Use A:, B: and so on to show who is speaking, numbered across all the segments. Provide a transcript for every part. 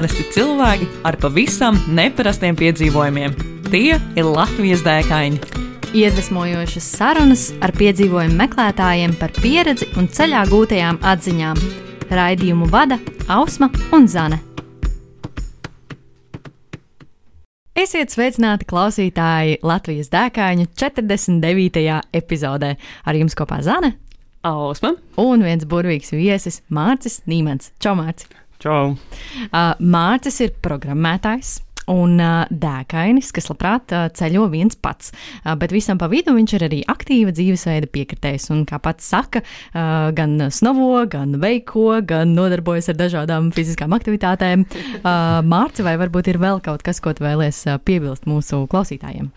A: Parasti cilvēki ar pavisam neparastiem piedzīvojumiem. Tie ir Latvijas dēkaini.
B: Iedvesmojošas sarunas ar piedzīvojumu meklētājiem par pieredzi un ceļā gūtajām atziņām. Raidījumu vada Ausma un Zane. Esiet sveicināti klausītāji Latvijas dēkaņu 49. epizodē. Ar jums kopā Zane
A: Ausma
B: un viens burvīgs viesis Mārcis Nīmans. Čau, Mārcis!
C: Čau!
B: Uh, Mārcis ir programmētājs. Un uh, dēkainis, kas labprāt uh, ceļo viens pats, uh, bet visam pa vidu viņš ir arī aktīva dzīvesveida piekritējs. Un, kā pats saka, uh, gan snovo, gan veiko, gan nodarbojas ar dažādām fiziskām aktivitātēm. Uh, Mārci, vai varbūt ir vēl kaut kas, ko tu vēlies uh, piebilst mūsu klausītājiem?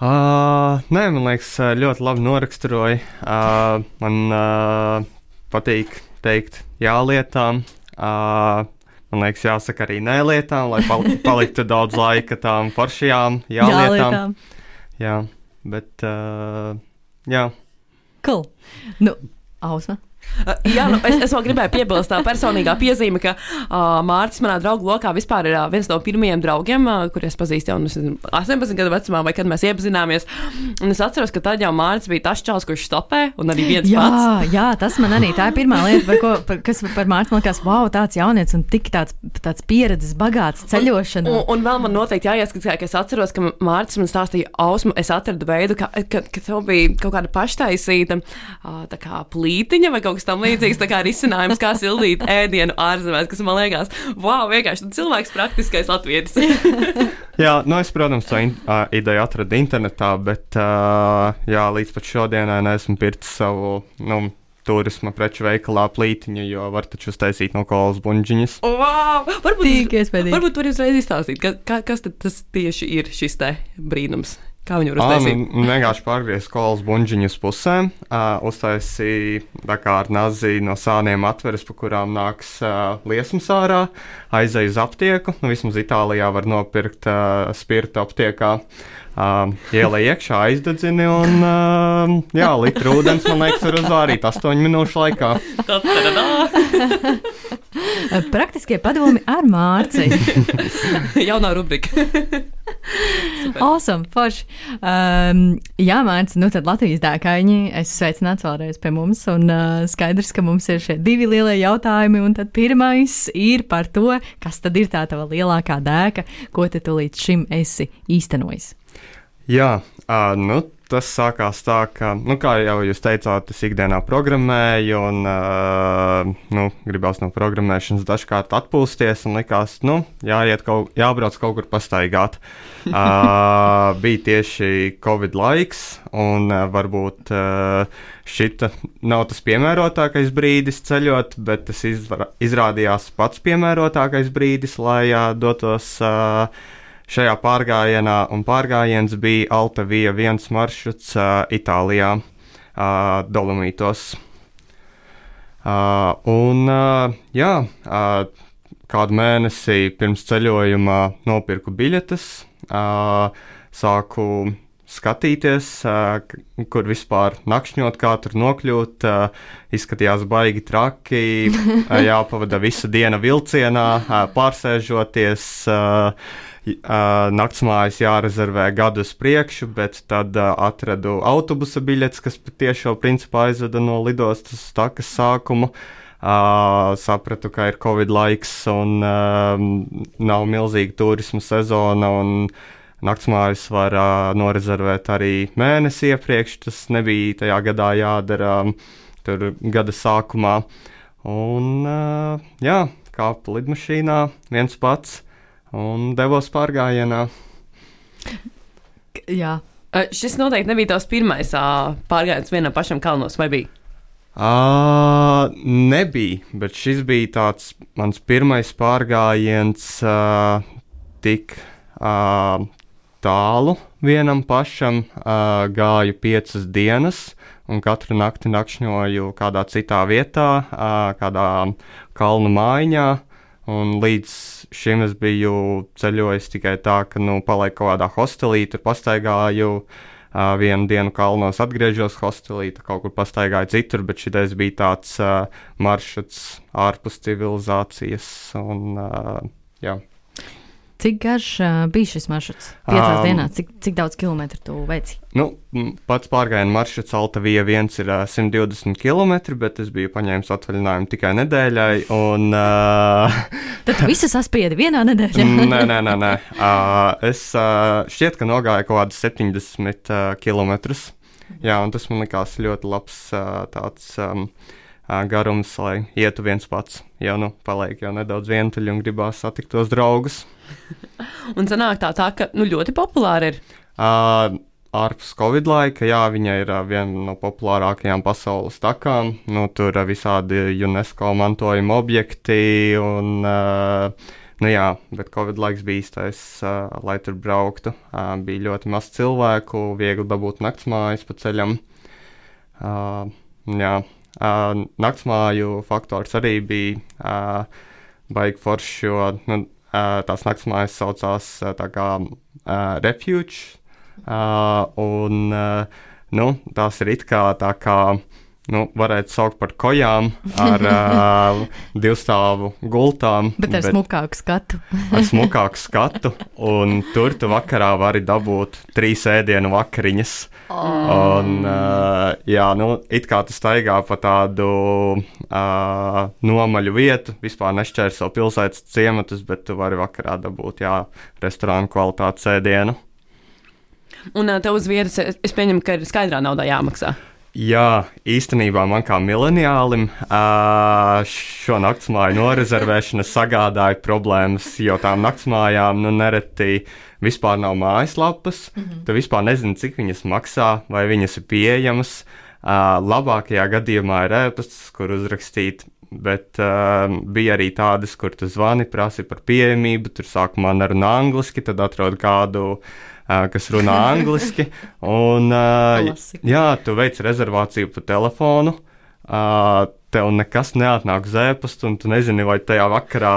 C: Uh, nē, man liekas, ļoti labi noraksturoja. Uh, man uh, patīk teikt jā lietām. Uh, man liekas, jāsaka arī nē lietām, lai pal paliktu daudz laika tām foršajām jā, jā lietām. Jā, bet uh, jā.
B: Cool. Nu, Ausma.
A: Uh, jā, nu, es, es vēl gribēju piebilst tā personīgā piezīme, ka uh, Mārcis manā draugu lokā vispār ir uh, viens no pirmajiem draugiem, uh, kurus pazīstu jau nu, 18 gadu vecumā, vai kad mēs iepazināmies. Un es atceros, ka tad jau Mārcis bija tas čels, kurš stopē un arī viens
B: jā,
A: pats.
B: Jā, tas man arī tā ir pirmā lieta, par ko, par, kas par Mārcis man liekas, wow, tāds jaunietis un tik tāds, tāds pieredzes bagāts ceļošanā.
A: Un, un, un vēl man noteikti jāieskatās, ka es atceros, ka Mārcis man stāstīja, Ausma, es atradu veidu, ka, ka, ka tev bija kaut kāda paštaisīta uh, kā plītiņa vai kaut kas tam līdzīgs, tā kā risinājums, kā sildīt ēdienu ārzemēs, kas man liekas, wow, vienkārši cilvēks praktiskais latvietis.
C: jā, nu es, protams, to in, uh, ideju atradu internetā, bet uh, jā, līdz pat šodienai neesmu pircis savu. Nu, turisma preču veikalā plītiņa, jo var taču uztaisīt no kolas buļģiņas.
A: Wow! Varbūt, varbūt var jūs reiz izstāstīt, ka, ka, kas tad tas tieši ir šis te brīnums? Kā viņi var uztaisīt?
C: Nu, vienkārši pārgriezt skolas buļģiņas pusēm, uh, kā ar nazi no sāniem atveres, pa kurām nāks uh, liesmas ārā, aizej uz aptieku. Nu, vismaz Itālijā var nopirkt uh, spirtu aptiekā. Uh, ielai iekšā, aizdedzini un uh, jā, litru ūdens, man liekas, var uzvārīt 8 minūšu laikā.
B: Praktiskie padomi ar Mārci.
A: Jaunā rubrika.
B: awesome, forši. Um, jā, Mārcis, nu tad Latvijas dēkaini, es sveicināts vēlreiz pie mums, un uh, skaidrs, ka mums ir šie divi lielie jautājumi, un tad pirmais ir par to, kas tad ir tā tava lielākā dēka, ko te tu līdz šim esi īstenojis.
C: Jā, uh, nu tas sākās tā, ka, nu, kā jau jūs teicāt, es ikdienā programmēju, un uh, nu, gribās no programmēšanas dažkārt atpūsties, un likās, nu, jāiet kaut, jābrauc kaut kur pastaigāt. uh, bija tieši Covid laiks, un uh, varbūt uh, šita nav tas piemērotākais brīdis ceļot, bet tas izrādījās pats piemērotākais brīdis, lai uh, dotos. Uh, šajā pārgājienā, un pārgājiens bija Alpe Vija viens maršruts uh, Itālijā, uh, Dolomītos. Uh, un, uh, jā, uh, kādu mēnesi pirms ceļojuma nopirku biļetes, uh, sāku skatīties, uh, kur vispār nakšņot, kā tur nokļūt. Uh, izskatījās baigi traki, uh, jāpavada visa diena vilcienā, uh, pārsēžoties. Uh, naktsmājas jārezervē gadu uz priekšu, bet tad uh, atradu autobusa biļetes, kas patiešām principā aizveda no lidostas takas sākumu. Uh, sapratu, ka ir Covid laiks un uh, nav milzīga turisma sezona. Naktsmājas var uh, norezervēt arī mēnesi iepriekš. Tas nebija tajā gadā jādara um, gada sākumā. Un, uh, jā, kāpu lidmašīnā viens pats un devos pārgājienā.
B: Jā.
A: Šis noteikti nebija tavs pirmais pārgājiens vienam pašam kalnos, vai bija?
C: Uh, nebija, bet šis bija tāds mans pirmais pārgājiens uh, tik uh, tālu vienam pašam. Uh, gāju piecas dienas, un katru nakti nakšņoju kādā citā vietā, uh, kādā kalnu mājiņā. Un līdz šim es biju ceļojis tikai tā, ka nu, palaiku kaut kādā hostelī, tur pastaigāju, Uh, vienu dienu kalnos atgriežos hostelī, kaut kur pastaigāju citur, bet šis bija tāds uh, maršruts ārpus civilizācijas. Un, uh, jā.
B: Cik garš uh, bija šis maršruts? Piecās um, dienās, cik, cik daudz kilometru tu veici?
C: Nu, pats pārgājienu maršruts Altavija 1 ir uh, 120 km, bet es biju paņēmis atvaļinājumu tikai nedēļai. Un, uh,
B: Tad tu visu saspiedi vienā nedēļā?
C: nē, nē, nē. nē. Uh, es uh, šķiet, ka nogāju kaut kādus 70 uh, km. Jā, un tas man likās ļoti labs uh, tāds. Um, garums, lai ietu viens pats. Jau nu, paliek jau nedaudz vientuļi un gribās satikt tos draugus.
A: un sanāk tā, tā ka nu, ļoti populāra ir.
C: Uh, ārpus Covid laika, jā, viņa ir viena no populārākajām pasaules takām. Nu, tur ir visādi UNESCO mantojuma objekti. Un, uh, nu, jā, bet Covid laiks bija īstais, uh, lai tur brauktu. Uh, bija ļoti maz cilvēku, viegli dabūt naktsmājas pa ceļam. Uh, jā, Uh, naktsmāju faktors arī bija uh, baigi foršs, jo nu, uh, tās naktsmājas saucās uh, tā kā uh, refuge, uh, un uh, nu, tās ir it kā tā kā nu, varētu saukt par kojām ar uh, divstāvu gultām.
B: Bet ar bet smukāku skatu.
C: ar smukāku skatu, un tur tu vakarā vari dabūt trīs ēdienu vakariņas. Oh. Un, uh, jā, nu, it kā tu staigā pa tādu uh, nomaļu vietu, vispār nešķērso pilsētas ciematus, bet tu vari vakarā dabūt, jā, restorānu kvalitātes ēdienu.
A: Un uh, tev uz vietas, es pieņemu, ka ir skaidrā naudā jāmaksā.
C: Jā, īstenībā man kā mileniālim šo naktsmāju norezervēšana sagādāja problēmas, jo tām naktsmājām nu, nereti vispār nav mājaslapas. Mm -hmm. Tu vispār nezini, cik viņas maksā, vai viņas ir pieejamas. Labākajā gadījumā ir ēpasts, kur uzrakstīt bet bija arī tādas, kur tu zvani, prasi par pieejamību, tur sākumā nerunā angliski, tad atrod kādu kas runā angliski. Un, jā, tu veic rezervāciju pa telefonu. Tev nekas neatnāk uz ēpastu, un tu nezini, vai tajā vakarā,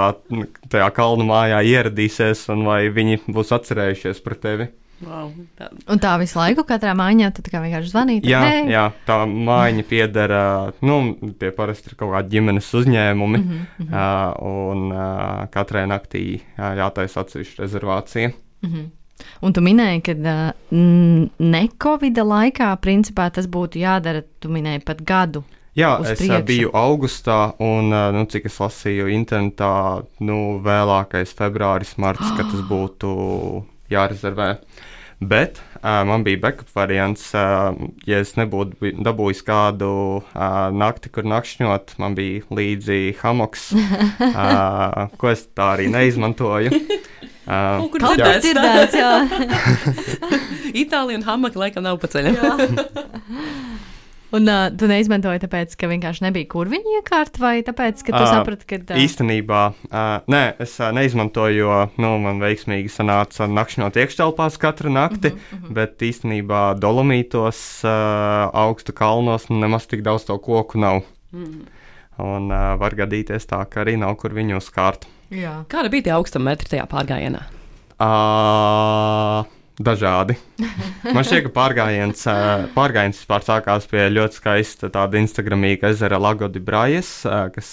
C: tajā kalnu mājā ieradīsies, un vai viņi būs atcerējušies par tevi.
B: Wow, tā. Un tā visu laiku, katrā mājā, tad kā vienkārši zvanīt.
C: Jā, hey. jā, tā mājiņa pieder, nu, tie parasti ir kaut kādi ģimenes uzņēmumi, mm -hmm. uh, un uh, katrai naktī jā, jātaisa atsevišķa rezervācija. Mm -hmm.
B: Un tu minēji, ka ne Covid laikā, principā tas būtu jādara, tu minēji pat gadu.
C: Jā, es priekšu. biju augustā, un, nu, cik es lasīju internetā, nu, vēlākais februāris, marts, kad tas būtu jārezervē. Bet uh, man bija backup variants, uh, ja es nebūtu dabūjis kādu uh, nakti, kur nakšņot, man bija līdzi hamoks, uh, ko es tā arī neizmantoju.
A: Uh, kur tas dzirdēts? Jā, Itālija un Hamaka laikam nav pa ceļam.
B: Un uh, tu neizmantoji tāpēc, ka vienkārši nebija kur viņa iekārt, vai tāpēc, ka tu uh, saprati, ka.
C: Uh... Īstenībā, uh, nē, es uh, neizmantoju, jo nu, man veiksmīgi sanāca nakšņot iekštelpās katru nakti, uh -huh, uh -huh. bet īstenībā dolomītos, uh, augstu kalnos, nemaz tik daudz to koku nav. Uh -huh. Un uh, var gadīties tā, ka arī nav kur viņu uzkārt.
A: Jā. Kāda bija tie augstuma metri tajā pārgājienā?
C: Uh, dažādi. Man šķiet, ka pārgājiens, pārgājiens vispār sākās pie ļoti skaista tāda Instagramīga ezera Lagodi Brajas, kas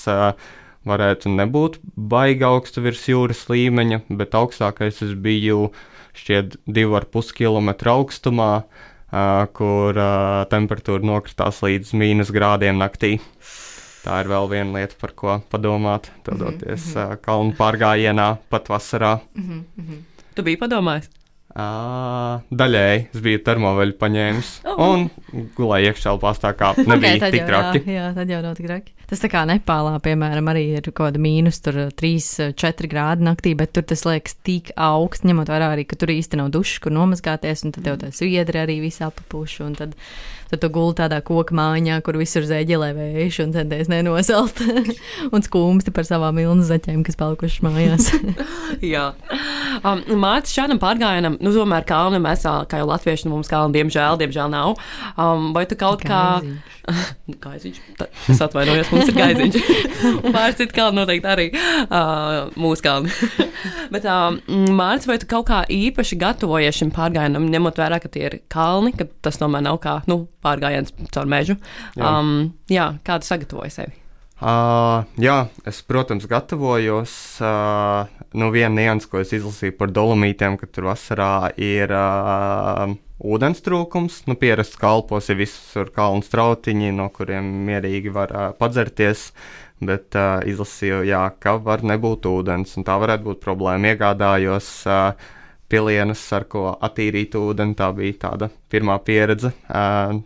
C: varētu nebūt baigi augstu virs jūras līmeņa, bet augstākais es biju šķiet 2,5 km augstumā, kur temperatūra nokritās līdz mīnus grādiem naktī tā ir vēl viena lieta, par ko padomāt, dodoties mm -hmm. kalnu pārgājienā pat vasarā. Mm
A: -hmm. Tu biji padomājis?
C: Uh, daļēji es biju termoveļu paņēmis oh. un gulēju iekšā pastā, kā nebija okay, tik traki.
B: Jā, jā, tad jau nav tik traki. Tas tā kā Nepālā, piemēram, arī ir kaut kāda mīnus, tur 3, 4 grādi naktī, bet tur tas liekas tik augsts, ņemot vērā arī, ka tur īsti nav dušas, kur nomazgāties, un tad tev tā sviedri arī visā papuši, un tad Tad tu gulēji tādā koku mājā, kur visur zēģelē vējš un centies nenosalt un skumsti par savām milzu zaķēm, kas palikušas mājās.
A: Jā. Um, Mārcis šādam pārgājienam nu, tomēr kalni mēs, kā jau latvieši, nu, mums kalni, diemžēl, diemžēl nav. Um, vai tu kaut kā. Gaiziņš. Tā- Es atvainojos, mums ir gaiziņš. Pāris citu kalnu noteikti arī uh, mūsu kalni. Bet, uh, Mārcis, vai tu kaut kā īpaši gatavojies šim pārgājienam, ņemot vērā, ka tie ir kalni, ka tas tomēr nav kā nu, pārgājiens caur mežu?
C: Jā.
A: Um, jā, kā tu sagatavoji sevi?
C: Uh, jā, es, protams, gatavojos. Uh, nu, viena nianses, ko es izlasīju par dolomītiem, ka tur vasarā ir uh, ūdens trūkums. Nu, pierasts kalpos ir visur kalnu strautiņi, no kuriem mierīgi var uh, padzerties. Bet uh, izlasīju, jā, ka var nebūt ūdens, un tā varētu būt problēma. Iegādājos uh, pilienas, ar ko attīrīt ūdeni. Tā bija tāda pirmā pieredze. Uh,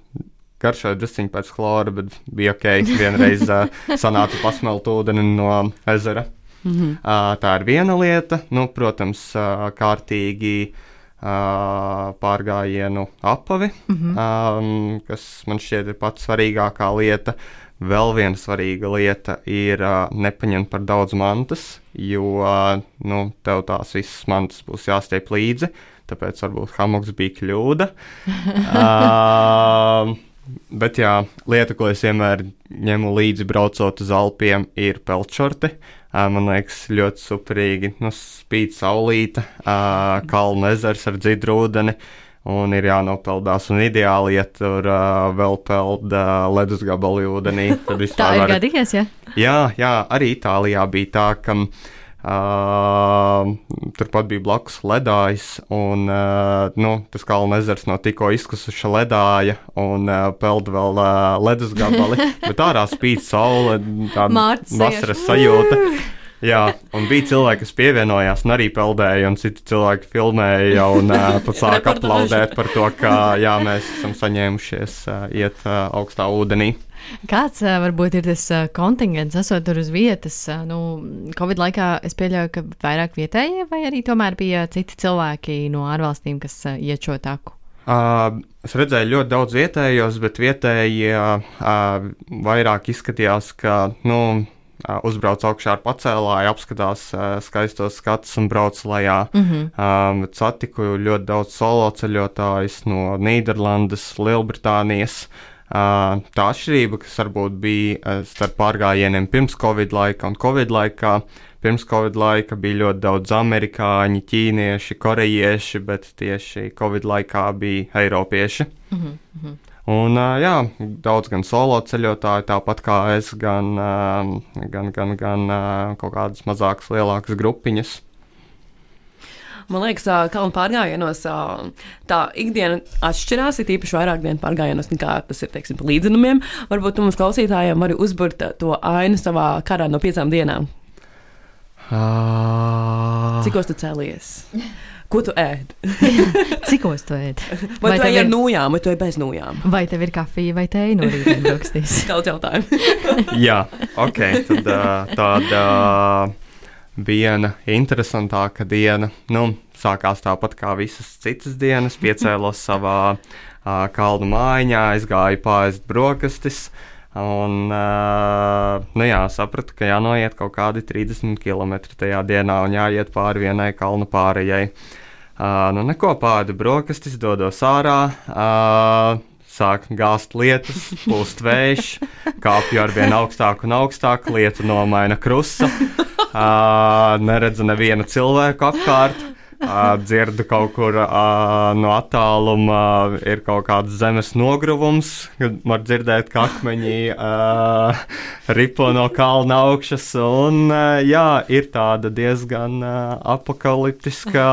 C: garšoja drusciņš pēc chlora, bet bija ok. Vienreiz uh, sanāca pasmelt ūdeni no ezera. Mm -hmm. uh, tā ir viena lieta. Nu, protams, uh, kārtīgi uh, pārgājienu apavi, mm -hmm. um, kas man šķiet ir pats svarīgākā lieta. Vēl viena svarīga lieta ir uh, nepaņemt par daudz mantas, jo uh, nu, tev tās visas mantas būs jāstiep līdzi. Tāpēc varbūt hamoks bija kļūda. uh, Bet jā, lieta, ko es vienmēr ņemu līdzi braucot uz Alpiem, ir peltšorti. Man liekas, ļoti superīgi. Nu, spīd saulīte, uh, kalnu ezers ar dzidru ūdeni. Un ir jānopeldās, un ideāli, ja tur uh, vēl peld uh, ledus gabalu ūdenī. tad
B: Tā ir
C: var-
B: gadījies, ja?
C: Jā, jā, arī Itālijā bija tā, ka uh, turpat bija blakus ledājs, un uh, nu, tas kalnu ezers no tikko izkusuša ledāja, un uh, peld vēl uh, ledus gabali, bet ārā spīd saule, tāda vasaras sajūta. Jā, un bija cilvēki, kas pievienojās un arī peldēja, un citi cilvēki filmēja un uh, pat sāka aplaudēt par to, ka jā, mēs esam saņēmušies uh, iet uh, augstā ūdenī.
B: Kāds varbūt ir tas kontingents, esot tur uz vietas? Nu, Covid laikā es pieļauju, ka vairāk vietējie, vai arī tomēr bija citi cilvēki no ārvalstīm, kas iet šo taku?
C: Uh, es redzēju ļoti daudz vietējos, bet vietējie uh, vairāk izskatījās, ka nu, uh, uzbrauc augšā ar pacēlāju, apskatās uh, skaistos skatus un brauc lejā. Mm -hmm. bet satiku ļoti daudz solo ceļotājus no Nīderlandes, Lielbritānijas. Uh, tā atšķirība, kas varbūt bija starp pārgājieniem pirms Covid laika un Covid laikā, pirms Covid laika bija ļoti daudz amerikāņu, ķīnieši, korejieši, bet tieši Covid laikā bija eiropieši. Mm -hmm. Un, jā, daudz gan solo ceļotāju, tāpat kā es, gan, gan, gan, gan kaut kādas mazākas, lielākas grupiņas.
A: Man liekas, kalnu pārgājienos tā ikdiena atšķirās, ir īpaši vairāk dienu pārgājienos nekā tas ir, teiksim, pa līdzinumiem. Varbūt mums klausītājiem vari uzburt to ainu savā karā no piecām dienām.
C: Uh,
A: Cikos tu cēlies? Ko tu ēd?
B: Cikos tu ēd?
A: Vai, vai tu ej ar
B: ir-
A: nūjām, vai tu ej bez nūjām?
B: Vai tev ir kafija vai tēja no rīta?
A: Daudz jautājumu.
C: Jā, ok. Tad uh, tāda uh, viena interesantāka diena. Nu, sākās tāpat kā visas citas dienas. Piecēlos savā uh, kalnu mājiņā, aizgāju pāriest brokastis. Un, uh, nu jā, sapratu, ka jānoiet kaut kādi 30 km tajā dienā un jāiet pāri vienai kalnu pārējai. Uh, nu, neko pāri brokastis, dodos ārā. Uh, Sāk gāzt lietas, pūst vējš, kāpju ar vien augstāk un augstāk, lietu nomaina krusta. Uh, neredzu nevienu cilvēku apkārt. Dzirdu kaut kur no attāluma, ir kaut kāds zemes nogruvums, kad var dzirdēt, ka akmeņi ripo no kalna augšas. Un, jā, ir tāda diezgan apakaliptiska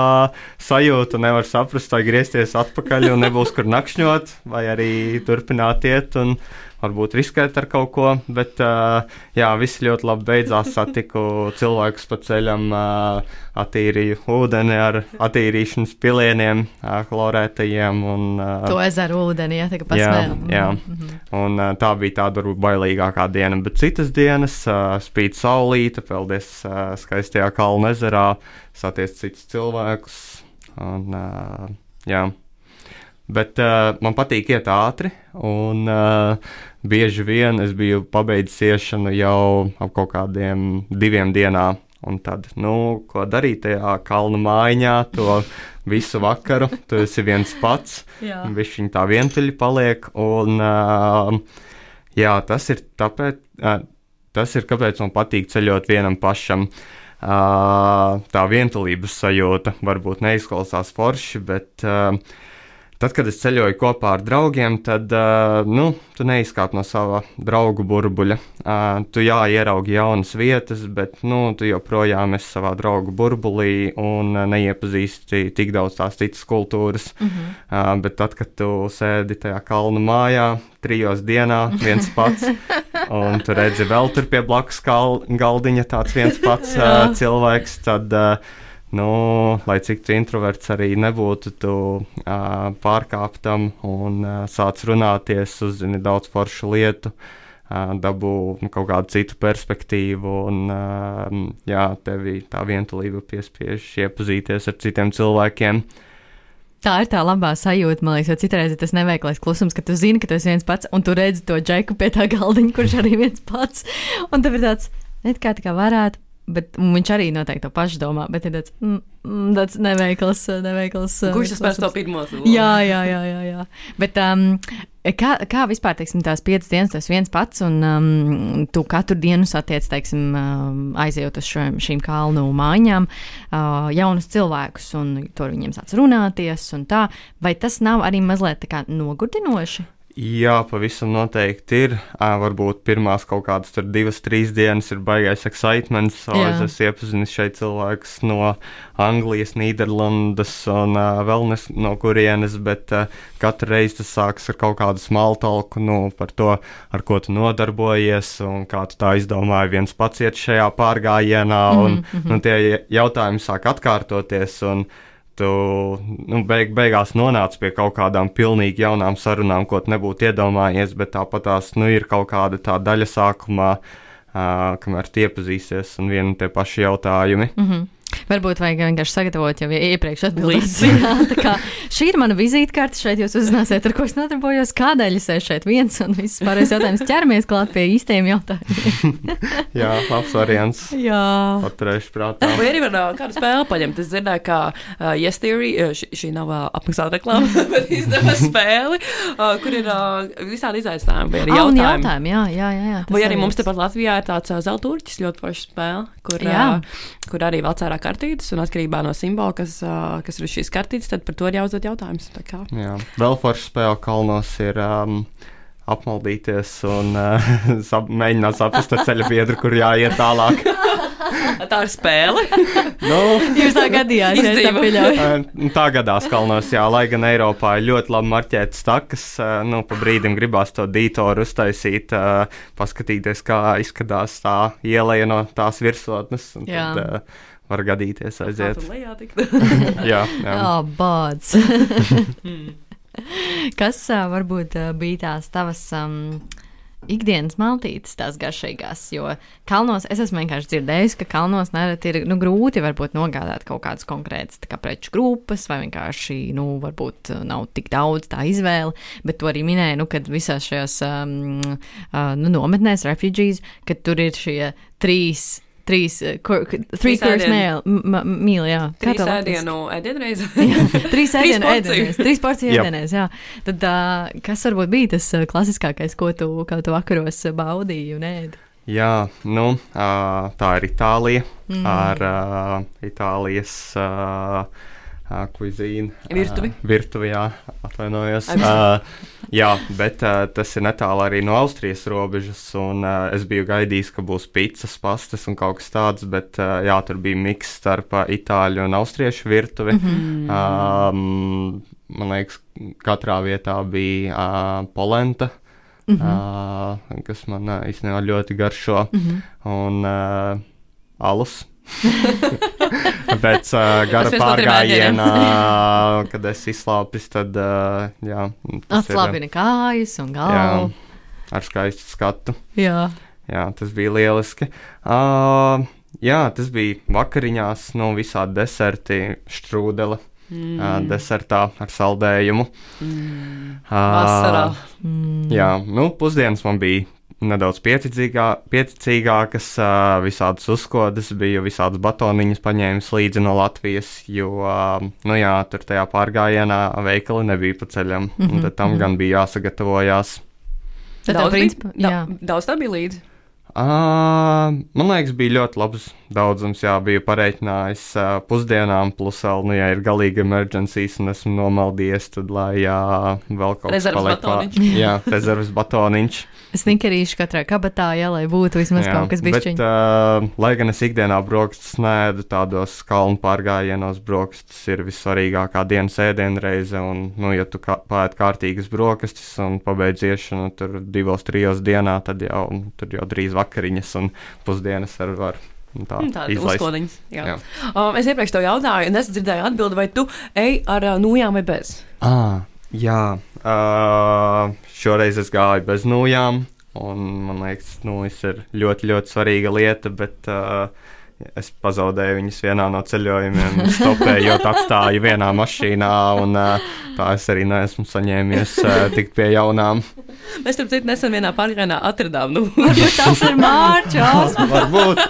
C: sajūta. Nevar saprast, vai griezties atpakaļ un nebūs kur nakšņot, vai arī turpināt iet. Un, Varbūt riskēt ar kaut ko, bet uh, jā, viss ļoti labi beidzās. Satiku cilvēkus pa ceļam, uh, attīrīju ūdeni ar attīrīšanas pilieniem, uh, chlorētajiem. Un, uh,
B: To ezeru ūdeni, ja tā kā
C: Jā,
B: pasmēl.
C: jā. Un, uh, tā bija tāda varbūt bailīgākā diena, bet citas dienas uh, spīd saulīte, peldies uh, skaistajā kalnu ezerā, satiec citus cilvēkus. Un, uh, jā. Bet uh, man patīk iet ātri, un uh, bieži vien es biju pabeidzis iešanu jau ap kaut kādiem diviem dienām. Un tad, nu, ko darīt tajā kalnu mājiņā, to visu vakaru. Tu esi viens pats, viņš viņa tā vientuļi paliek. Un, uh, jā, tas ir tāpēc, uh, tas ir kāpēc man patīk ceļot vienam pašam. Uh, tā vientulības sajūta varbūt neizklausās forši, bet uh, Tad, kad es ceļoju kopā ar draugiem, tad uh, nu, tu neizkāp no sava draugu burbuļa. Uh, tu jā, ieraugi jaunas vietas, bet nu, tu joprojām esi savā draugu burbulī un uh, neiepazīsti tik daudz tās citas kultūras. Mm -hmm. uh, bet tad, kad tu sēdi tajā kalnu mājā, trijos dienā, viens pats, un tu redzi vēl tur pie blakus galdiņa tāds viens pats uh, cilvēks, tad. Uh, nu, lai cik tu introverts arī nebūtu, tu uh, pārkāptam un uh, sāc runāties, uzzini daudz foršu lietu. Uh, dabū nu, kaut kādu citu perspektīvu, un uh, jā, tevi tā vientulība piespiež iepazīties ar citiem cilvēkiem.
B: Tā ir tā labā sajūta, man liekas, jo citreiz tas neveiklais klusums, ka tu zini, ka tu esi viens pats, un tu redzi to džeku pie tā galdiņa, kurš arī viens pats. Un tev ir tāds, it kā tā kā varētu Bet viņš arī noteikti to pašu domā, bet ir tāds, mm, mm tāds neveikls, neveikls.
A: Kurš tas spērs to pirmo
B: soli? Jā, jā, jā, jā, jā. Bet um, kā, kā vispār, teiksim, tās piecas dienas, tas viens pats, un um, tu katru dienu satiec, teiksim, um, aizejot uz šo, šīm kalnu mājiņām, uh, jaunus cilvēkus, un tur viņiem sāc runāties, un tā, vai tas nav arī mazliet tā kā nogurdinoši?
C: Jā, pavisam noteikti ir. À, varbūt pirmās kaut kādas divas, trīs dienas ir baigais excitements. Es esmu iepazinis šeit cilvēkus no Anglijas, Nīderlandes un uh, vēl nes, no kurienes, bet uh, katru reizi tas sākas ar kaut kādu smaltalku nu, par to, ar ko tu nodarbojies un kā tu tā izdomāji viens pats iet šajā pārgājienā. Un, mm -hmm. nu, tie jautājumi sāk atkārtoties. Un, tu nu, beig, beigās nonāc pie kaut kādām pilnīgi jaunām sarunām, ko tu nebūtu iedomājies, bet tāpat tās nu, ir kaut kāda tā daļa sākumā, uh, kamēr tie iepazīsies un vieni tie paši jautājumi.
B: Mm -hmm. Varbūt vajag vienkārši sagatavot jau iepriekš atbildēt. šī ir mana vizītkarte. Šeit jūs uzzināsiet, ar ko es nodarbojos, kādēļ es esmu šeit viens un viss pārējais jautājums. Ķeramies klāt pie īstajiem jautājumiem.
C: Jā, labs variants.
B: Jā.
C: Paturēšu prātā.
A: Vai arī var uh, kādu spēli paņemt? Es dzirdēju, ka uh, Yes Theory, uh, šī, šī nav uh, apmaksāta reklāma, bet izdevā spēli, uh, kur ir uh, visādi izaicinājumi vai arī
B: jautājumi. Ah, jautājumi jā, jā, jā, jā,
A: vai arī mums tepat Latvijā ir tāds uh, zelturķis ļoti foršs spēle, kur, uh, kur arī vēl cērā kartītes, un atkarībā no simbola, kas, uh, kas ir uz šīs kartītes, tad par to ir jāuzdod jautājums.
C: Jā. Vēl forša spēle kalnos ir. Um, apmaldīties un uh, sap, mēģināt saprast ar ceļa biedru, kur jāiet tālāk.
A: tā ir spēle.
B: nu, Jūs tā gadījās, ja tā pieļauj.
C: tā gadās kalnos, jā, lai gan Eiropā ir ļoti labi marķētas takas, nu, pa brīdim gribās to dītoru uztaisīt, paskatīties, kā izskatās tā ieleja no tās virsotnes. Jā. Tad, uh, var gadīties aiziet. jā, jā.
B: Oh, bāds. Kas uh, varbūt uh, bija tās tavas um, ikdienas maltītes, tās garšīgās? Jo kalnos es esmu vienkārši dzirdējis, ka kalnos nereti ir nu, grūti varbūt nogādāt kaut kādas konkrētas kā preču grupas, vai vienkārši, nu, varbūt nav tik daudz tā izvēle. Bet tu arī minēji, nu, kad visās šajās um, uh, nu, nometnēs, refugees, ka tur ir šie trīs Trīs, uh, kur, trīs course mīl, jā.
A: Trīs ēdienu ēdienreiz.
B: trīs ēdienu ēdienreiz, trīs porciju ēdienreiz, jā. Tad, uh, kas varbūt bija tas uh, klasiskākais, ko tu, kā tu vakaros baudīji un ēdi?
C: Jā, nu, uh, tā ir Itālija mm. ar uh, Itālijas. Uh, uh, kuizīnu.
A: Virtuvi.
C: Uh, virtuvi, jā, atvainojos. Uh, jā, bet uh, tas ir netālu arī no Austrijas robežas, un uh, es biju gaidījis, ka būs pizzas, pastas un kaut kas tāds, bet uh, jā, tur bija miks starp uh, itāļu un austriešu virtuvi. Mm -hmm. um, man liekas, katrā vietā bija uh, polenta. Mm -hmm. uh, kas man uh, īstenībā ļoti garšo, mm -hmm. un uh, alus. Pēc uh, gara pārgājiena, kad es izslāpis, tad uh, jā.
B: Atslābina kājas un galvu.
C: Jā, ar skaistu skatu.
B: Jā.
C: Jā, tas bija lieliski. Uh, jā, tas bija vakariņās, nu, visādi deserti, štrūdeli. Mm. Uh, desertā ar saldējumu.
A: Mm. Uh, Vasarā.
C: Mm. Jā, nu, pusdienas man bija nedaudz pieticīgā, pieticīgākas, visādas uzkodas, biju visādas batoniņas paņēmis līdzi no Latvijas, jo, nu jā, tur tajā pārgājienā veikali nebija pa ceļam, mm -hmm, un tad tam mm -hmm. gan bija jāsagatavojās.
B: Tad,
A: Daudz,
B: principā,
A: bija,
B: jā.
A: da, daudz tā bija līdzi.
C: Uh, man liekas, bija ļoti labs daudzums. Jā, biju pareiķinājis uh, pusdienām, plus vēl, nu, ja ir galīgi emergencijas un esmu nomaldījies, tad, lai jā, vēl kaut kas
A: Rezerves
C: paliek
A: batoniņš.
C: Jā, rezerves batoniņš.
B: Snikerīši katrā kabatā, jā, lai būtu vismaz
C: Jā,
B: kaut kas
C: bet,
B: bišķiņ.
C: uh, lai gan es ikdienā brokastis nēdu, tādos kalnu pārgājienos brokastis ir vissvarīgākā dienas ēdienreize. Un, nu, ja tu kā, pēdi kārtīgas brokastis un pabeidz iešanu tur divos, trijos dienā, tad jau, tur jau drīz vakariņas un pusdienas ar var nu, tā
A: Mm, Tāda
C: izlaist.
A: uzkodiņa. Jā.
C: Jā.
A: Um, es iepriekš tev jautāju, un es dzirdēju atbildi, vai tu ej ar uh, nūjām vai bez.
C: Ah, jā, uh, šoreiz es gāju bez nūjām, un man liekas, nūjas ir ļoti, ļoti svarīga lieta, bet uh, es pazaudēju viņas vienā no ceļojumiem, stopējot, atstāju vienā mašīnā, un tā es arī neesmu saņēmies tikt pie jaunām.
A: Mēs tam citu nesen vienā pārgājienā atradām. Nu,
B: Tas ir mārčos!
C: Varbūt.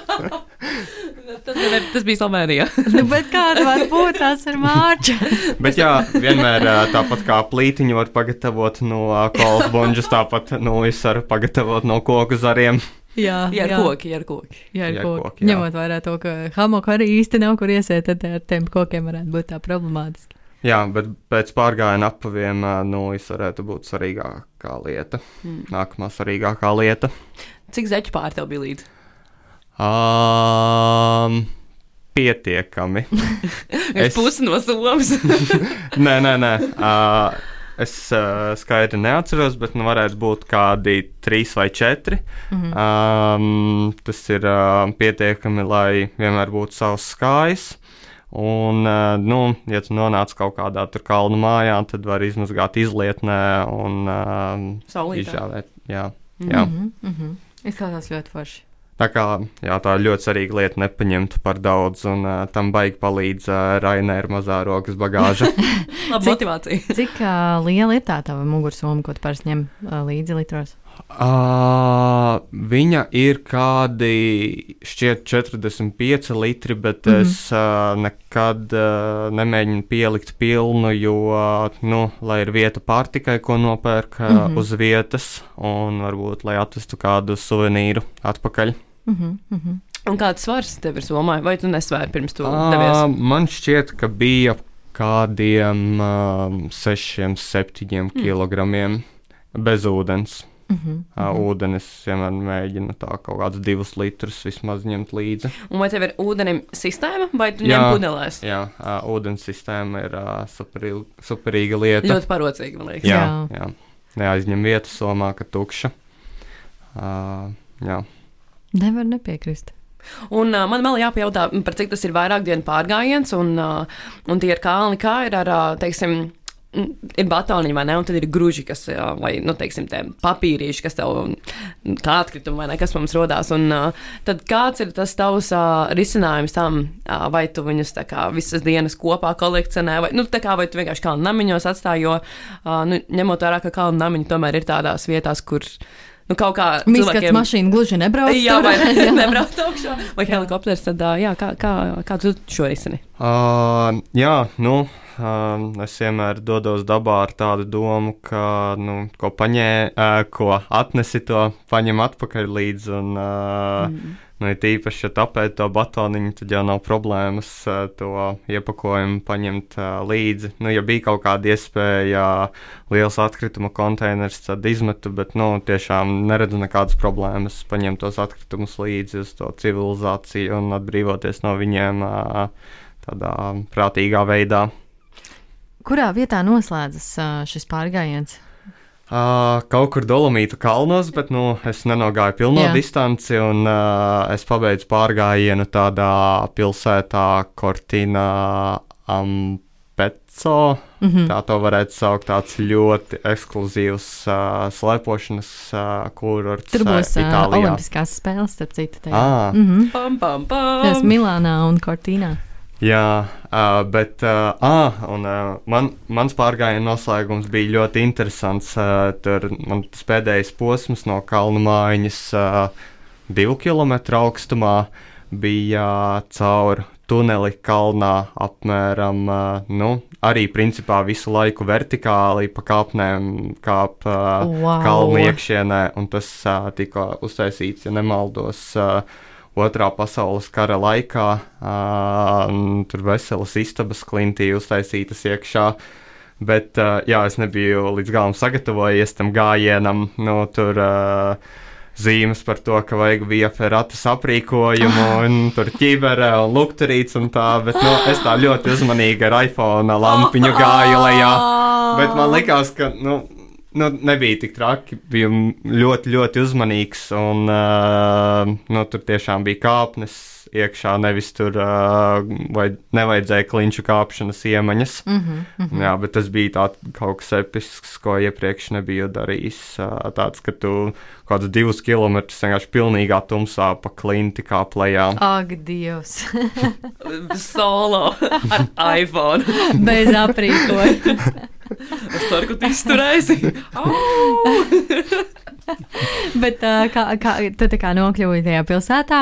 A: tas, ir- tas bija Somērijā.
B: nu, bet kāda var būt, tas ir mārčos!
C: Bet jā, vienmēr tāpat kā plītiņu var pagatavot no kolas bunģas, tāpat nūjas var pagatavot no koku zariem.
B: Jā,
A: Jā, ar koki, jā, ar koki.
B: Jā, ar
C: Jā,
B: koki.
C: koki, jā.
B: Ņemot vērā to, ka hamoku arī īsti nav kur iesēt, tad ar tiem kokiem varētu būt tā problemātiski.
C: Jā, bet pēc pārgājiena apaviem nūjas varētu būt svarīgākā lieta.
A: Mm.
C: Nākamā svarīgākā lieta.
A: Cik zeķu pāri tev bija līdzi?
C: Um, pietiekami.
A: Es
C: Es-
A: pusi no somas.
C: nē, nē, nē. Uh, es uh, skaidri neatceros, bet nu, varētu būt kādi trīs vai četri.
B: Mhm.
C: Um, tas ir uh, pietiekami, lai vienmēr būtu savs skājs. Un, uh, nu, ja tu nonāc kaut kādā tur kalnu mājā, tad var izmazgāt izlietnē un uh, izžāvēt. Jā, jā.
B: Mhm, mhm. Izklausās ļoti forši.
C: Tā kā jā, tā ir ļoti svarīga lieta nepaņemt par daudz, un uh, tam baigi palīdz uh, Rainēra mazā rokas bagāža.
A: Labi, motivācija.
B: Cik uh, liela ir tā tava mugursoma, ko tu parasti ņem uh, līdzi litros?
C: Uh, viņa ir kādi šķiet 45 litri, bet mm -hmm. es uh, nekad uh, nemēģinu pielikt pilnu, jo, uh, nu, lai ir vieta pārtikai, ko nopērk uh, mm. -hmm. uz vietas, un varbūt, lai atvestu kādu suvenīru atpakaļ.
B: Uh -huh, uh -huh.
A: Un kāds svars tev ir somā? Vai tu nesvēri pirms
C: Ā,
A: devies?
C: man šķiet, ka bija kādiem uh, 6, 7 mm. kilogramiem bez ūdens.
B: Uh -huh.
C: Uh, ūdenis vienmēr mēģina tā kaut kādus divus litrus vismaz ņemt līdzi.
A: Un vai tev ir ūdenim sistēma, vai tu
C: Jā.
A: ņem pudelēs?
C: Jā, uh, ūdens sistēma ir uh, superīga, superīga lieta.
A: Ļoti parocīgi, man liekas.
C: jā,
B: Jā.
C: jā. Neaizņem vietu somā, ka tukša. Uh, jā.
B: Nevar nepiekrist.
A: Un uh, man vēl jāpajautā, par cik tas ir vairāk dienu pārgājiens, un, uh, un tie ir kalni, kā ir ar, uh, teiksim, ir batoniņi vai ne, un tad ir gruži, kas, vai, nu, teiksim, tie papīrīši, kas tev, kā atkritumi vai ne, kas mums rodās, un uh, tad kāds ir tas tavs uh, risinājums tam, uh, vai tu viņus tā kā visas dienas kopā kolekcionē, vai, nu, tā kā, vai tu vienkārši kalnu namiņos atstāji, jo, nu, ņemot vērā, ka kalnu namiņi tomēr ir tādās vietās, kur, nu, kaut kā
B: Mīskats mašīna gluži nebrauc.
A: Jā,
B: tur.
A: vai
B: Jā.
A: nebraukt augšā, vai helikopters, tad jā, kā, kā, kā tu šo risini?
C: Uh, jā, nu, uh, es vienmēr dodos dabā ar tādu domu, ka, nu, ko paņē, uh, ko atnesi, to paņem atpakaļ līdzi. Un, uh, mm. Nu, ir tīpaši, ja tāpēc to batoniņu, tad jau nav problēmas uh, to iepakojumu paņemt uh, līdzi. Nu, ja bija kaut kāda iespēja, liels atkrituma konteiners, tad izmetu, bet, nu, tiešām neredzu nekādas problēmas paņemt tos atkritumus līdzi uz to civilizāciju un atbrīvoties no viņiem. Uh, tādā prātīgā veidā.
B: Kurā vietā noslēdzas ā, šis pārgājiens?
C: Uh, kaut kur Dolomītu kalnos, bet nu, es nenogāju pilno
B: Jā.
C: Distanci, un uh, es pabeidzu pārgājienu tādā pilsētā, Cortina Ampeco.
B: Mm -hmm.
C: Tā to varētu saukt tāds ļoti ekskluzīvs uh, slēpošanas uh, kurorts
B: Tur būs
C: uh,
B: uh,
C: Itālijā.
B: Olimpiskās spēles, starp citu. tajā.
C: Ah.
B: Mhm.
A: Pam, pam,
B: Tas
A: pam.
B: Milānā un Cortīnā.
C: Jā, uh, bet uh, ah, un, uh, man, mans pārgājiena noslēgums bija ļoti interesants. Uh, tur man tas pēdējais posms no kalnu mājiņas uh, divu kilometru augstumā bija uh, caur tuneli kalnā apmēram, uh, nu, arī principā visu laiku vertikāli pa kāpnēm kāp uh,
B: Wow.
C: kalnu iekšienē, un tas uh, tika uztaisīts, ja nemaldos. Uh, Otrā pasaules kara laikā uh, tur veselas istabas klintī uztaisītas iekšā. Bet uh, jā, es nebiju līdz galam sagatavojies tam gājienam. Nu, tur uh, zīmes par to, ka vajag bija feratas aprīkojumu, un tur ķībere un lukturīts un tā. Bet nu, es tā ļoti uzmanīgi ar iPhone lampiņu gāju lejā. Bet man likās, ka. Nu, Nu, nebija tik traki. Biju ļoti, ļoti uzmanīgs. Un, uh, nu, tur tiešām bija kāpnes iekšā, nevis tur uh, vai nevajadzēja kliņšu kāpšanas iemaņas.
B: Mm -hmm, mm -hmm.
C: Jā, bet tas bija tā, kaut kas episks, ko iepriekš nebiju darījis. Uh, tāds, ka tu kaut kādus divus kilometrus vienkārši pilnīgā tumsā pa klinti kā plējā.
B: Ak, Dievs!
A: Solo ar iPhone.
B: Bez aprīkojuma.
A: Es ceru, ka tu izturēsi.
B: Bet kā, kā tu tā kā nokļuvi tajā pilsētā?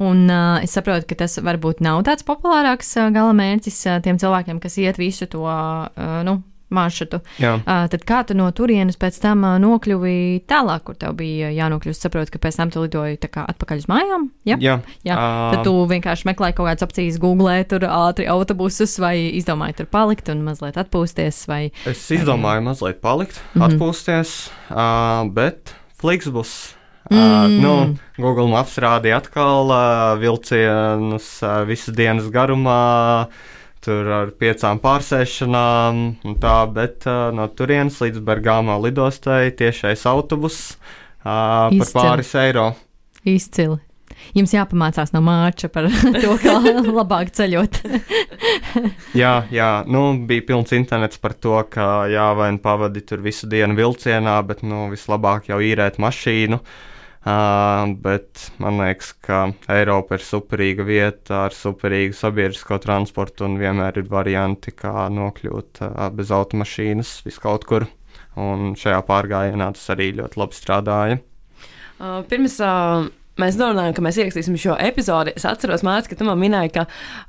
B: Un uh, es saprotu, ka tas varbūt nav tāds populārāks uh, gala mērķis uh, tiem cilvēkiem, kas iet visu to uh, nu, maršrutu.
C: Jā.
B: Uh, tad kā tu no turienes pēc tam uh, nokļuvi tālāk, kur tev bija jānokļūst? Saprotu, ka pēc tam tu lidoji atpakaļ uz mājām. Ja?
C: Jā,
B: Jā, tad tu vienkārši meklēji kaut kādas opcijas, googlēji tur ātri autobusus, vai izdomāji tur palikt un mazliet atpūsties. Vai...
C: Es izdomāju mazliet palikt, mm. -hmm. atpūsties, uh, bet Flixbus. Uh,
B: Mm.
C: nu, Google Maps rādīja atkal uh, vilcienus uh, visas dienas garumā, tur ar piecām pārsēšanām, un tā, bet uh, no turienes līdz Bergāmā lidostai tiešais autobus uh, par
B: Izcili.
C: pāris eiro.
B: Izcili. Jums jāpamācās no mārča par to, kā labāk ceļot.
C: Jā, jā, nu, bija pilns internets par to, ka jā, vai nu pavadi tur visu dienu vilcienā, bet nu, vislabāk jau īrēt mašīnu. Uh, bet man liekas, ka Eiropa ir superīga vieta ar superīgu sabiedrisko transportu un vienmēr ir varianti, kā nokļūt uh, bez automašīnas viskaut kur. Un šajā pārgājienā tas arī ļoti labi strādāja.
A: Uh, pirms uh, mēs runājām, ka mēs ierakstīsim šo epizodi, es atceros, Mārcis, ka tu man minēji, ka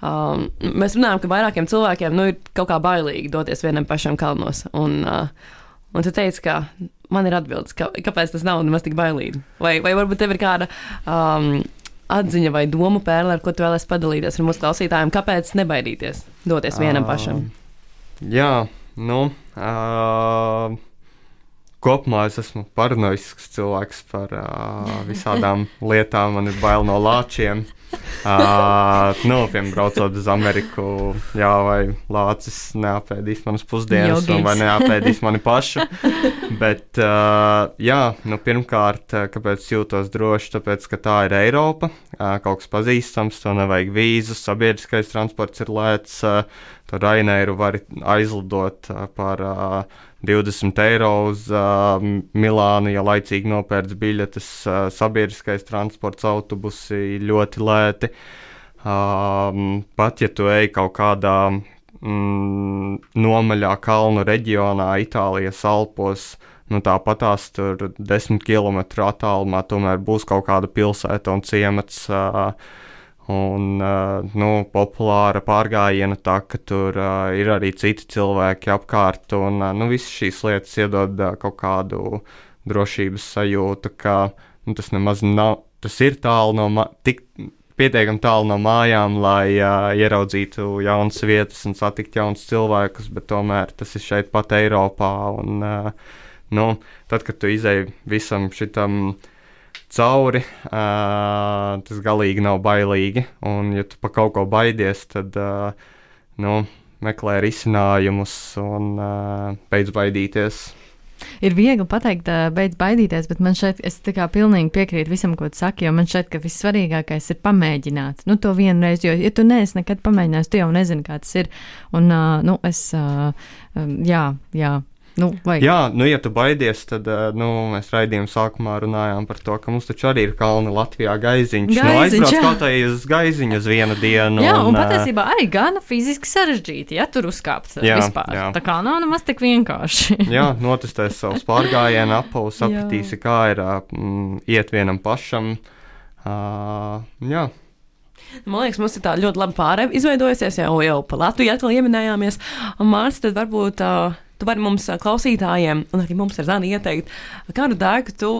A: um, mēs runājam, ka vairākiem cilvēkiem nu, ir kaut kā bailīgi doties vienam pašam kalnos. Un, uh, un tu teici, ka man ir atbildes, ka, kāpēc tas nav nemaz tik bailīgi. Vai, vai varbūt tev ir kāda. Um, Atziņa vai domu pērle, ar ko tu vēlēsies padalīties ar mūsu klausītājiem, kāpēc nebaidīties doties vienam pašam?
C: Jā, nu. Uh, Kopumā es esmu paranoisks cilvēks par uh, visādām lietām. Man ir bail no lāčiem. Uh, nu, piemēram, braucot uz Ameriku, jā, vai lācis neapēdīs manas pusdienas, vai neapēdīs mani pašu. Bet, uh, jā, nu, pirmkārt, kāpēc jūtos droši? Tāpēc, ka tā ir Eiropa, uh, kaut kas pazīstams, to nevajag vīzu, sabiedriskais transports ir lēts. Uh, tur Rainēru var aizlidot uh, par uh, 20 eiro uz uh, Milānu, ja laicīgi nopērts biļetes. Uh, sabiedriskais transports, autobusi ļoti lēti. Um, pat ja tu ej kaut kādā mm, nomaļā kalnu reģionā, Itālijas Alpos, nu tāpatās tur 10 km attālumā tomēr būs kaut kāda pilsēta un ciemats. Uh, Un, uh, nu, populāra pārgājiena tā, ka tur uh, ir arī citi cilvēki apkārt, un uh, nu, visas šīs lietas iedod uh, kaut kādu drošības sajūtu, ka nu, tas nemaz nav, tas ir tālu no, tik pietiekami tālu no mājām, lai uh, ieraudzītu jaunas vietas un satiktu jaunus cilvēkus, bet tomēr tas ir šeit pat Eiropā, un uh, nu, tad, kad tu izēji visam šitam cauri, uh, tas galīgi nav bailīgi. Un, ja tu par kaut ko baidies, tad uh, nu, meklē risinājumus un uh, beidz baidīties.
B: Ir viegli pateikt, beidz baidīties, bet man šeit, es tā kā pilnīgi piekrītu visam, ko tu saki, jo man šķiet, ka vissvarīgākais ir pamēģināt. Nu, to vienreiz, jo, ja tu neesi nekad pamēģinājis, tu jau nezini, kā tas ir. Un, ā, nu, es, ā, jā, jā. Nu, vai?
C: Jā, nu, ja tu baidies, tad uh, nu, mēs raidījuma sākumā runājām par to, ka mums taču arī ir kalni Latvijā gaiziņš. nu,
B: Gaiziņš,
C: aizbrauc
B: jā.
C: kaut vai uz gaiziņu uz vienu dienu.
B: Jā, un
C: ā,
B: patiesībā arī gana fiziski sarežģīti, ja tur uzkāpt
C: Jā,
B: vispār.
C: jā.
B: Tā kā nav nemaz tik vienkārši.
C: Jā, notestēs savus pārgājienu apavus, sapratīsi, kā ir ā, mm, iet vienam pašam. Uh, jā,
A: Man liekas, mums ir tā ļoti laba pārēja izveidojusies, jau, jau pa Latviju atkal ieminējāmies. Un, Mārcis, tad varbūt uh, tu vari mums klausītājiem, un arī mums ar Zani ieteikt, kādu dēku tu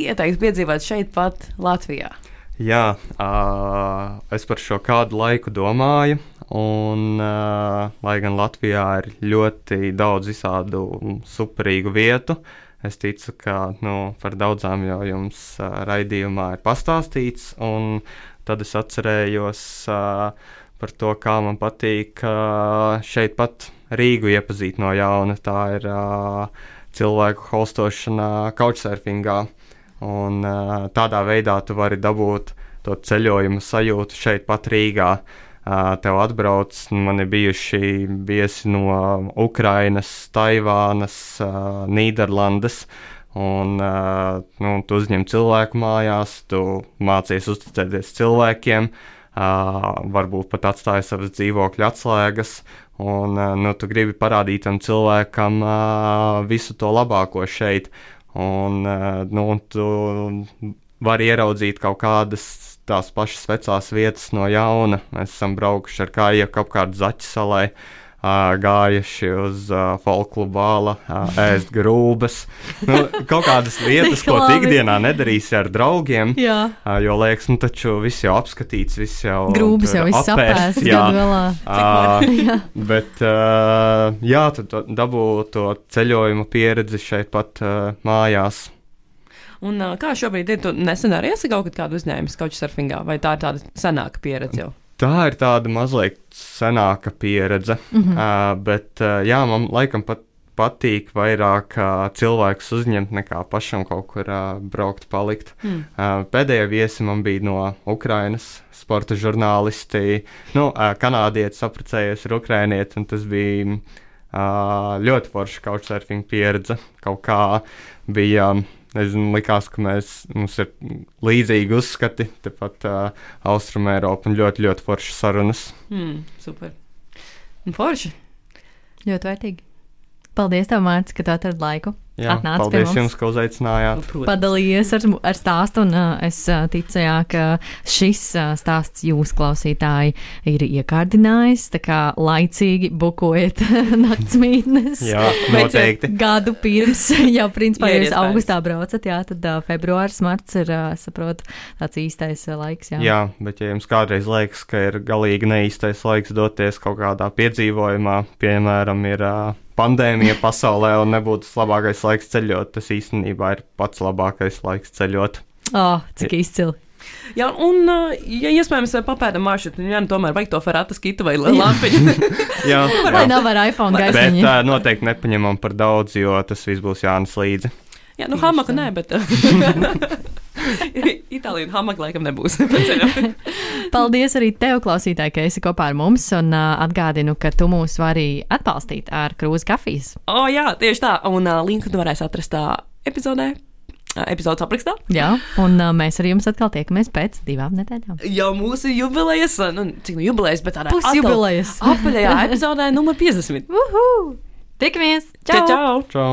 A: ieteiktu piedzīvot šeit pat Latvijā.
C: jā uh, es par šo kādu laiku domāju. Un, uh, lai gan Latvijā ir ļoti daudz visādu superīgu vietu, es ticu, ka nu, par daudzām jau jums uh, raidījumā ir pastāstīts. Un tad es atcerējos uh, par to, kā man patīk uh, šeit pat Rīgu iepazīt no jauna. Tā ir uh, cilvēku holstošana couchsurfingā. Un uh, tādā veidā tu vari dabūt to ceļojumu sajūtu šeit pat Rīgā. Uh, tev atbrauc, man ir bijuši viesi no Ukrainas, Taivānas, uh, Nīderlandes. Un, uh, nu, tu uzņem cilvēku mājās, tu mācies uzticēties cilvēkiem, uh, varbūt pat atstāji savas dzīvokļa atslēgas, un uh, nu, tu gribi parādīt tam cilvēkam uh, visu to labāko šeit. Un, uh, nu, tu vari ieraudzīt kaut kādas tās pašas vecās vietas no jauna. Mēs esam braukuši ar kājieku apkārt Zaķu salai. Gājuši uz uh, folklu bāla, uh, ēst grūbas. Nu, kaut kādas vietas, ko ikdienā nedarīsi ar draugiem.
B: Jā,
C: Uh, jo liekas, nu taču viss jau apskatīts, viss jau
B: grūbis
C: tur
B: jau viss
C: apēsts, jā.
B: galā.
C: Ā, bet, uh, jā, to- dabū to ceļojuma pieredzi šeit pat uh, mājās.
A: Un, uh, kā šobrīd ir? Tu nesen arī esi kaut kad kādu uzņēmis couchsurfingā, vai tā ir tāda senāka pieredze jau?
C: Tā ir tāda mazliet senāka pieredze, mm -hmm. uh, bet uh, jā, man laikam pat patīk vairāk uh, cilvēkus uzņemt nekā pašam kaut kur uh, braukt, palikt.
A: Mm.
C: Uh, pēdējie viesi man bija no Ukrainas, sporta žurnālisti, nu, uh, kanādietis apprecējies ar ukrainieti, un tas bija uh, ļoti forša couchsurfing pieredze. Kaut kā bija. Nezinu, likās, ka mēs, mums ir līdzīgi uzskati, tepat uh, Austrumē, Eiropā, un ļoti, ļoti foršas sarunas.
A: Mm, super. Un forši.
B: Ļoti vērtīgi. Paldies, tev, Mārcis, ka tu atradi laiku.
C: Jā,
B: Atnāc
C: paldies jums, ka uzaicinājāt.
A: Protams.
B: Padalījies ar, ar stāstu, un uh, es uh, ticu, jā, ka šis uh, stāsts jūs, klausītāji, ir iekārdinājis. Tā kā laicīgi bukojiet naktsmītnes.
C: Jā, noteikti.
B: Gadu pirms, jau principā,
A: ir
B: jūs augustā braucat, jā, tad uh, februāris, marts ir, uh, saprotu, tāds īstais uh, laiks. Jā.
C: Jā, bet ja jums kādreiz liekas, ka ir galīgi neīstais laiks doties kaut kādā piedzīvojumā, piemēram, ir uh, pandēmija pasaulē un nebūtu labākais laiks ceļot, tas īstenībā ir pats labākais laiks ceļot.
B: Oh, cik izcili.
A: Jā, un, ja iespējams, papētam maršrutu, tad jā, nu, tomēr vajag to ferāta skitu vai lampiņu.
C: Jā,
B: Vai nav ar iPhone
C: Bet
B: gaismiņu?
C: uh, noteikti nepaņemam par daudz, jo tas viss būs jānes līdzi.
A: jā, nu, hamaku nē, bet. Itālijā hamaku laikam nebūs.
B: Paldies arī tev, klausītāji, ka esi kopā ar mums. Un uh, atgādinu, ka tu mūs vari atbalstīt ar krūzi kafijas.
A: O, jā, tieši tā. Un uh, linku tu varēsi atrast tā epizodē. Epizodes aprakstā.
B: Jā, un uh, mēs ar jums atkal tiekamies pēc divām nedēļām.
A: Jau mūsu jubilejas, nu, cik nu jubilejas, bet tādā
B: Pusjubilejas.
A: Apaļajā epizodē numur 50.
B: Uhu! Tikamies!
A: Čau! čau!
C: Čau!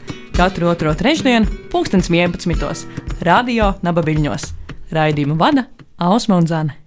A: Katru otro trešdienu, pulkstens 11. Radio Nabaviļņos. Raidījumu vada Ausma un Zana.